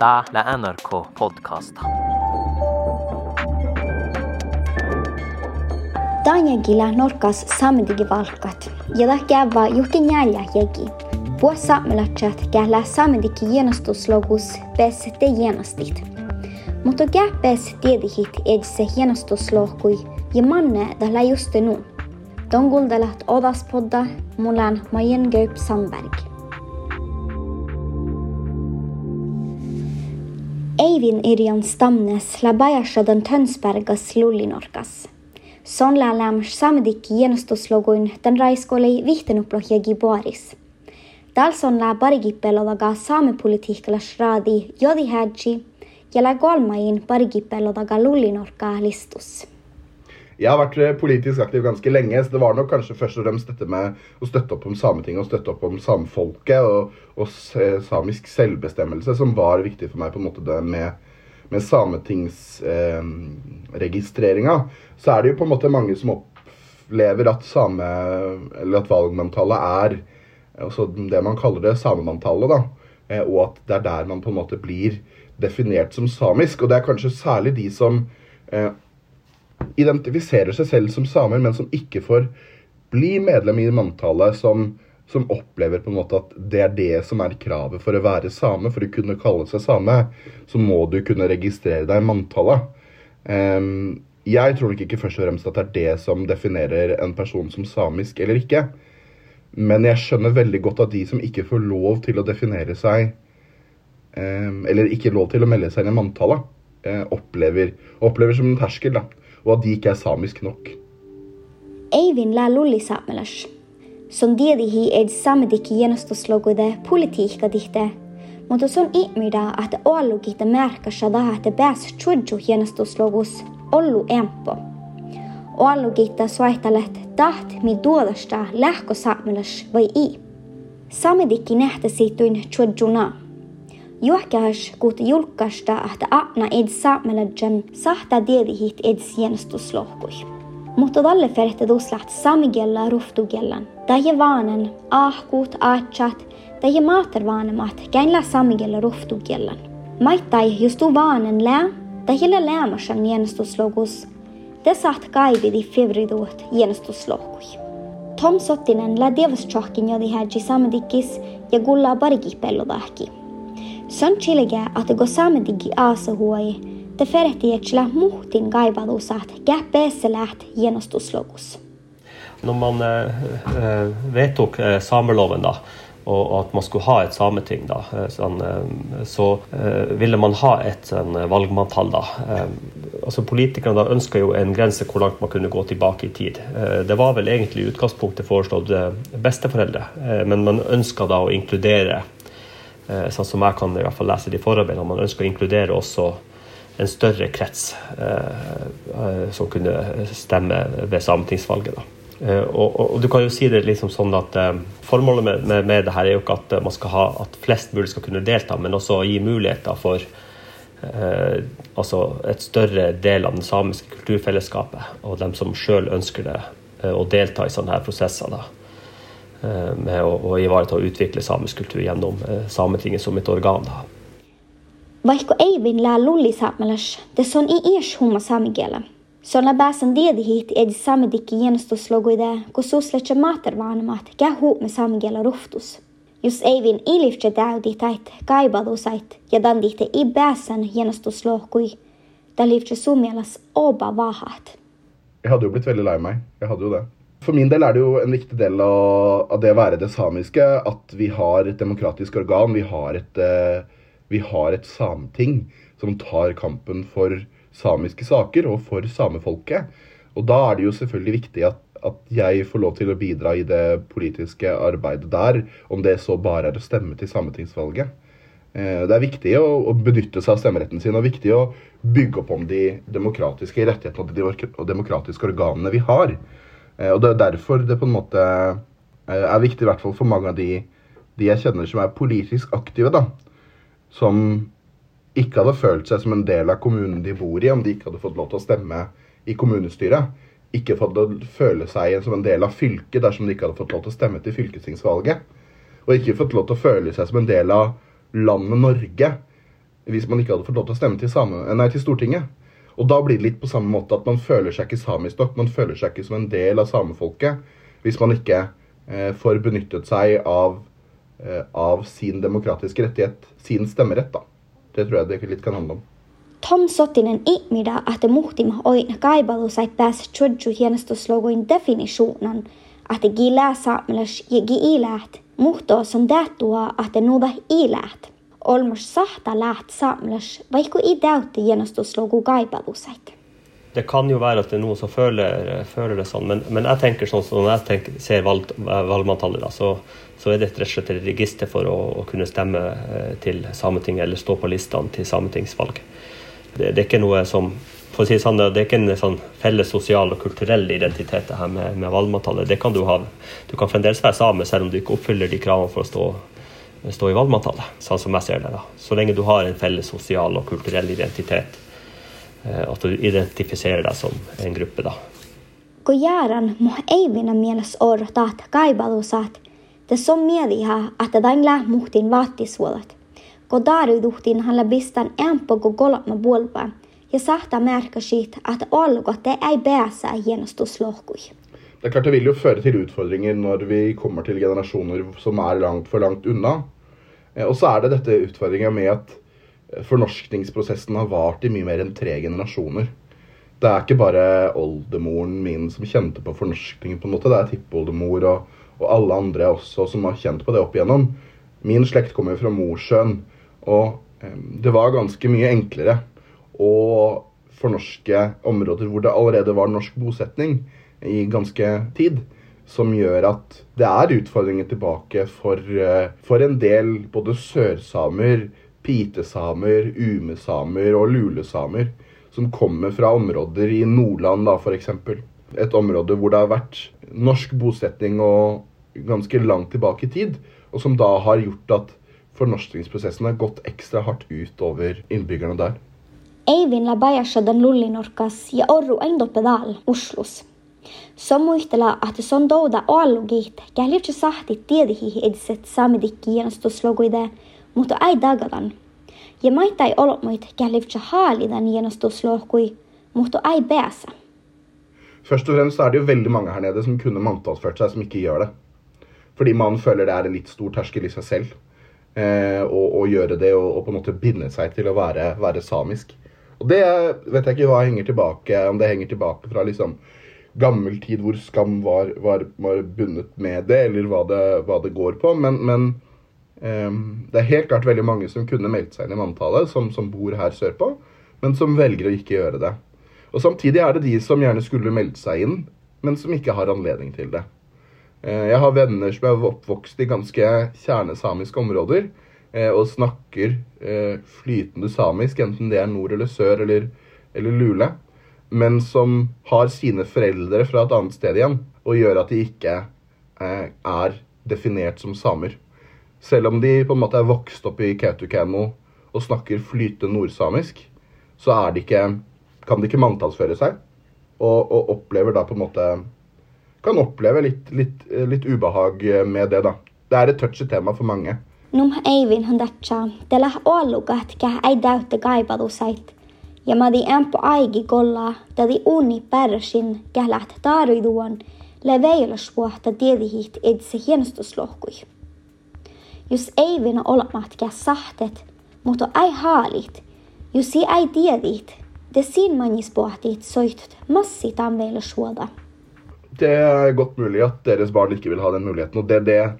Ta ለአነርኮ ፖድካስታ Tanjakilla norkas samedigi valkat, jota käyvä juhki njälja jäki. Vuos saamelatsat kählä samedigi hienostuslogus pes te hienostit. Mutta käppes tiedihit edse hienostuslohkui ja manne tällä just nuun. Tonguldelat odaspodda mulan Majen Göp Sandberg. Eivin irian stamnes labajasodan Tönsbergas lullinorkas. Son lälam samedikki hienostusloguin tän raiskollei vihtenuprohjagi boaris. Dalson lää parikippellodaga saamepolitiikalla sraadi jodi hädji ja lää kolmain parikippellodaga lullinorkaa listus. Jeg har vært eh, politisk aktiv ganske lenge, så det var nok kanskje først og fremst dette med å støtte opp om Sametinget og støtte opp om samfolket og, og samisk selvbestemmelse som var viktig for meg. på en måte det med, med sametingsregistreringa. så er det jo på en måte mange som opplever at same, at valgmanntallet er altså det man kaller det samemanntallet. da, eh, Og at det er der man på en måte blir definert som samisk. Og det er kanskje særlig de som eh, identifiserer seg selv som samer, men som ikke får bli medlem i manntallet, som, som opplever på en måte at det er det som er kravet for å være same. For å kunne kalle seg same, så må du kunne registrere deg i manntallet. Um, jeg tror nok ikke først og fremst at det er det som definerer en person som samisk eller ikke. Men jeg skjønner veldig godt at de som ikke får lov til å definere seg um, Eller ikke lov til å melde seg inn i manntallet, uh, opplever, opplever som en terskel. da, Og at de ikke er samisk nok. Eivin la lulli saamelas. Son diedihi ed samedikki hienostusloguide politiikka dihte. Mutta son ihmida, että oallukita märkässä daha, että pääs tjudju hienostuslogus ollu empo. Oallukita suaihtalet taht mi tuodasta lähko saamelas vai i. Samedikki nähtäsituin tjudjuna. Juhkahas Juokkaiskuut julkaista, että aina ed saamelajan sahta deedihit ed sienostuslohkui. Mutta tälle ferhte tusläht samigella ruftugellan. Tähje vaanen, ahkut aatsat, tähje maatervaanemat, käynlä samigella ruftugellan. Maittai justu vaanen lää, tähjellä läämäsän sienostuslohkus. Te saht kaividi fevriduot sienostuslohkui. Tom Sottinen lä devastohkin jodi hädji samedikis ja gullaa parikin pellodahki. Son chilege att det går samedigi asahuai, te ferhti etsla muhtin kaivadusat käppeeselät hienostuslogus. Når man eh, eh, vedtok eh, sameloven da, og at man skulle ha et sameting, da, eh, sånn, eh, så eh, ville man ha et sånn, valgmanntall. Da. Altså Politikerne da ønska jo en grense hvor langt man kunne gå tilbake i tid. Det var vel egentlig i utgangspunktet foreslått besteforeldre, men man ønska da å inkludere sånn som jeg kan i hvert fall lese de forarbeidene, man ønsker å inkludere også en større krets eh, eh, som kunne stemme ved sametingsvalget. Da. Eh, og, og, du kan jo si det liksom sånn at eh, Formålet med, med, med det her er jo ikke at eh, man skal ha at flest mulig skal kunne delta, men også gi muligheter for eh, altså et større del av det samiske kulturfellesskapet og dem som sjøl ønsker det, eh, å delta i sånne her prosesser. da eh, med å, å ivareta og utvikle samisk kultur gjennom eh, Sametinget som et organ. Da. Vaikka Eivin lää lulli saamelas, te i ies humma saamikielä. Se on läpäisen diedihit edi saamedikki hienostusloguide, kun susletse maatervaanemat käy huume saamikielä ruftus. Jos Eivin ilifte täydi tait kaibadusait ja dandihte i pääsen hienostuslohkui, ta livtse sumielas oba vahat. Jeg hadde jo blitt veldig lei meg. Jeg hadde jo det. For min del er det jo en viktig del av, av det å være det samiske at vi har et demokratisk organ. Vi har et, eh, vi har et sameting som tar kampen for samiske saker og for samefolket. Og da er det jo selvfølgelig viktig at, at jeg får lov til å bidra i det politiske arbeidet der, om det så bare er å stemme til sametingsvalget. Eh, Det er viktig å, benytte seg av stemmeretten sin og viktig å bygge opp om de demokratiske rettighetene og de demokratiske organene vi har. Eh, Og Det er derfor det på en måte eh, er viktig, i hvert fall for mange av de, de jeg kjenner som er politisk aktive, da. Som ikke hadde følt seg som en del av kommunen de bor i, om de ikke hadde fått lov til å stemme i kommunestyret. Ikke fått å føle seg som en del av fylket dersom de ikke hadde fått lov til å stemme til fylkestingsvalget. Og ikke fått lov til å føle seg som en del av landet Norge hvis man ikke hadde fått lov til å stemme til, same, nei, til Stortinget. Og da blir det litt på samme måte at man føler seg ikke samisk nok. Man føler seg ikke som en del av samefolket hvis man ikke eh, får benyttet seg av, eh, av sin demokratiske rettighet, sin stemmerett. da. Det tror jeg det litt kan handle om. Tom Sottinen ihmida että muhtima oin kaibalusait pääs chodju hienostuslogoin definitionan, että gilää saamelas ja giiläät, muhtoo on tätua, että nuva iläät. Olmos sahta läht saamelas, vaikka i täytti hienostuslogo kaibalusait. Det kan jo være at det er noen som føler, føler det sånn, men, men jeg tenker sånn som jeg tenker, ser valg, valgmanntallet, så, så er det rett og slett et register for å, å kunne stemme eh, til Sametinget eller stå på listene til sametingsvalg. Det, det, er ikke noe som for å si sånn, det er ikke en sånn felles sosial og kulturell identitet det her med, med valgmanntallet. Det kan du ha. Du kan fremdeles være same selv om du ikke oppfyller de kravene for å stå, stå i valgmanntallet, sånn som jeg ser det. da. Så lenge du har en felles sosial og kulturell identitet Eh, at du identifiserer deg som en gruppe, da. Kun jäädän mua ei vinä mielessä odottaa kaipalusaat, te som mieliha, että dainla muhtin vaattisuolat. Kun daaruduhtin halla bistan ämpö kun kolma puolpa, ja sahta märka siitä, että olgot det ei pääsä hienostuslohkui. Det er klart det vil jo føre til utfordringer når vi kommer til generasjoner som er langt for langt unna. Eh, og så er det dette utfordringa med at fornorskningsprosessen har vart i mye mer enn tre generasjoner. Det er ikke bare oldemoren min som kjente på fornorskningen, på en måte. Det er tippoldemor og, og, alle andre også som har kjent på det opp igjennom. Min slekt kommer fra Mosjøen, og eh, det var ganske mye enklere å fornorske områder hvor det allerede var norsk bosetning i ganske tid. Som gjør at det er utfordringer tilbake for, eh, for en del både sørsamer, pitesamer, umesamer og lulesamer som kommer fra områder i Nordland, da, f.eks. Et område hvor det har vært norsk bosetting og ganske langt tilbake i tid, og som da har gjort at fornorskningsprosessen har gått ekstra hardt ut over innbyggerne der. Eivin i lullinorkas ja orru endopedal Oslos. Som muistella, että son douda oallugit, kählivtsi sahti tiedihi ediset samedikki hienostusloguide, mutta ei dagadan. Ja maita ei olmoit kählivtsi haalidan hienostuslohkui, mutta ei pääsä. Først og fremst er det jo veldig mange her nede som kunne manntallsført seg, som ikke gjør det. Fordi man føler det er en litt stor terskel i seg selv eh, å, å, gjøre det og, og, på en måte binde seg til å være, være, samisk. Og det vet jeg ikke hva henger tilbake, om det henger tilbake fra liksom gammel tid hvor skam var, var, var bundet med det, eller hva det, hva det går på. Men, men Um, det er helt klart veldig mange som kunne meldt seg inn i manntallet, som, som, bor her sørpå, men som velger å ikke gjøre det. Og Samtidig er det de som gjerne skulle meldt seg inn, men som ikke har anledning til det. Uh, jeg har venner som er oppvokst i ganske kjernesamiske områder uh, og snakker uh, flytende samisk, enten det er nord eller sør eller, eller lule, men som har sine foreldre fra et annet sted igjen, og gjør at de ikke er definert som samer. Selv om de på en måte er vokst opp i Kautokeino og snakker flytende nordsamisk, så de ikke, kan de ikke manntallsføre seg. Og, og, opplever da på en måte Kan oppleve litt, litt, litt ubehag med det, da. Det er et touchy tema for mange. Num Eivind hundatsa, teillä ollukat kä ei täyttä kaipalusait. Ja mä di empo aigi kolla, tädi uni pärsin kählät taaruiduon, leveilasvuotta tiedihit edse hienostuslohkui. Jos ei vinna olematkään sahtet, mutta ei haalit. Jos ei tiedit, det sin manispohtit soitt massi tamveilla suolta. Det er godt mulig at deres barn ikke vil ha den muligheten. og det, det,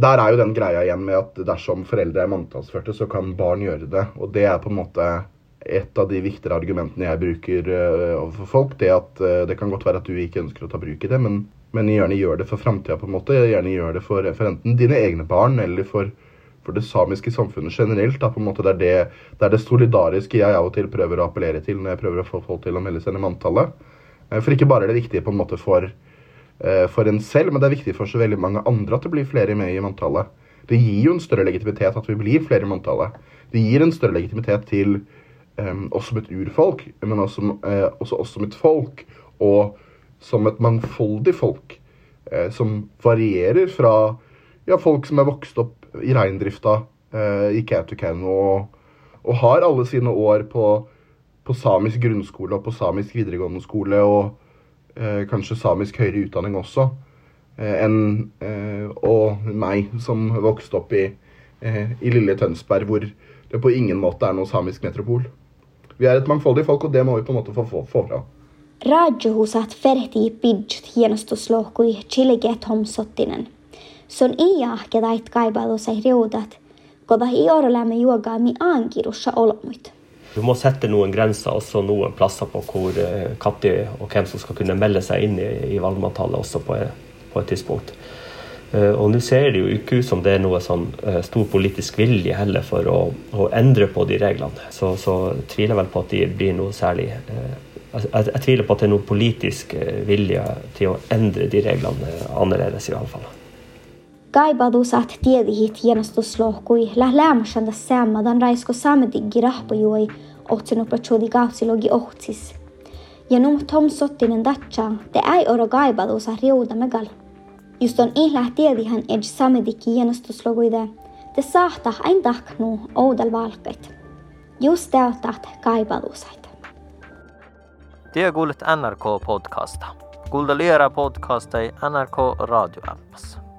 Der er jo den greia igjen med at dersom foreldre er manntallsførte, så kan barn gjøre det. Og det er på en måte et av de viktigere argumentene jeg bruker uh, overfor folk. Det at uh, det kan godt være at du ikke ønsker å ta bruk i det, men men gjerne gjør det for framtida, på en måte. Gjerne gjør det for, for enten dine egne barn eller for, for, det samiske samfunnet generelt. Da, på en måte. Det er det, det er det, solidariske jeg av og til prøver å appellere til når jeg prøver å få folk til å melde seg inn i manntallet. Eh, for ikke bare er det viktig på en måte for, eh, for en selv, men det er viktig for så veldig mange andre at det blir flere med i manntallet. Det gir jo en større legitimitet at vi blir flere i manntallet. Det gir en større legitimitet til oss som et urfolk, men også, uh, også oss som et folk. Og som et mangfoldig folk. Eh, som varierer fra ja, folk som er vokst opp i reindrifta eh, i Kautokeino og, og har alle sine år på, på samisk grunnskole og på samisk videregående skole og eh, kanskje samisk høyere utdanning også, eh, enn eh, og meg som vokste opp i, eh, i lille Tønsberg, hvor det på ingen måte er noe samisk metropol. Vi er et mangfoldig folk, og det må vi på en måte få, få, få fra. Radiohusat ferti pidjut hienostuslohkui chilege Tomsottinen. Son iya kedait kaibailu sai riudat, koda i orolämme juogaa mi aankirussa olmuit. Du må sette noen grenser også noen plasser på hvor når og hvem som skal kunne melde seg inn i, i valgmanntallet også på, på, et tidspunkt. Uh, og nå ser det jo ikke ut som det er noe sånn uh, stor politisk vilje heller for å, å endre på de reglene. Så, så tviler jeg vel på at de blir noe særlig uh, jeg, jeg, tviler på at det er noen politisk vilje til å endre de reglene annerledes, i alle fall. Kaipautuu saat tiedihit hienostuslohkui läh lämmäsäntä säämmatan raisko saametiggi rahpajuoi otsinut patsudi kautsilogi ohtsis. Ja num tom sottinen datsa, te ei oro kaipautuu saa riuta megal. Just Just on ħtiedi ħan eġ samedi kien istusloguide, tissaħtaħ għajn daħknu u dal-valqit. Jus tew taħt kajba l-usajt. Det NRK Podcasta. Guldalera podcasta NRK Radio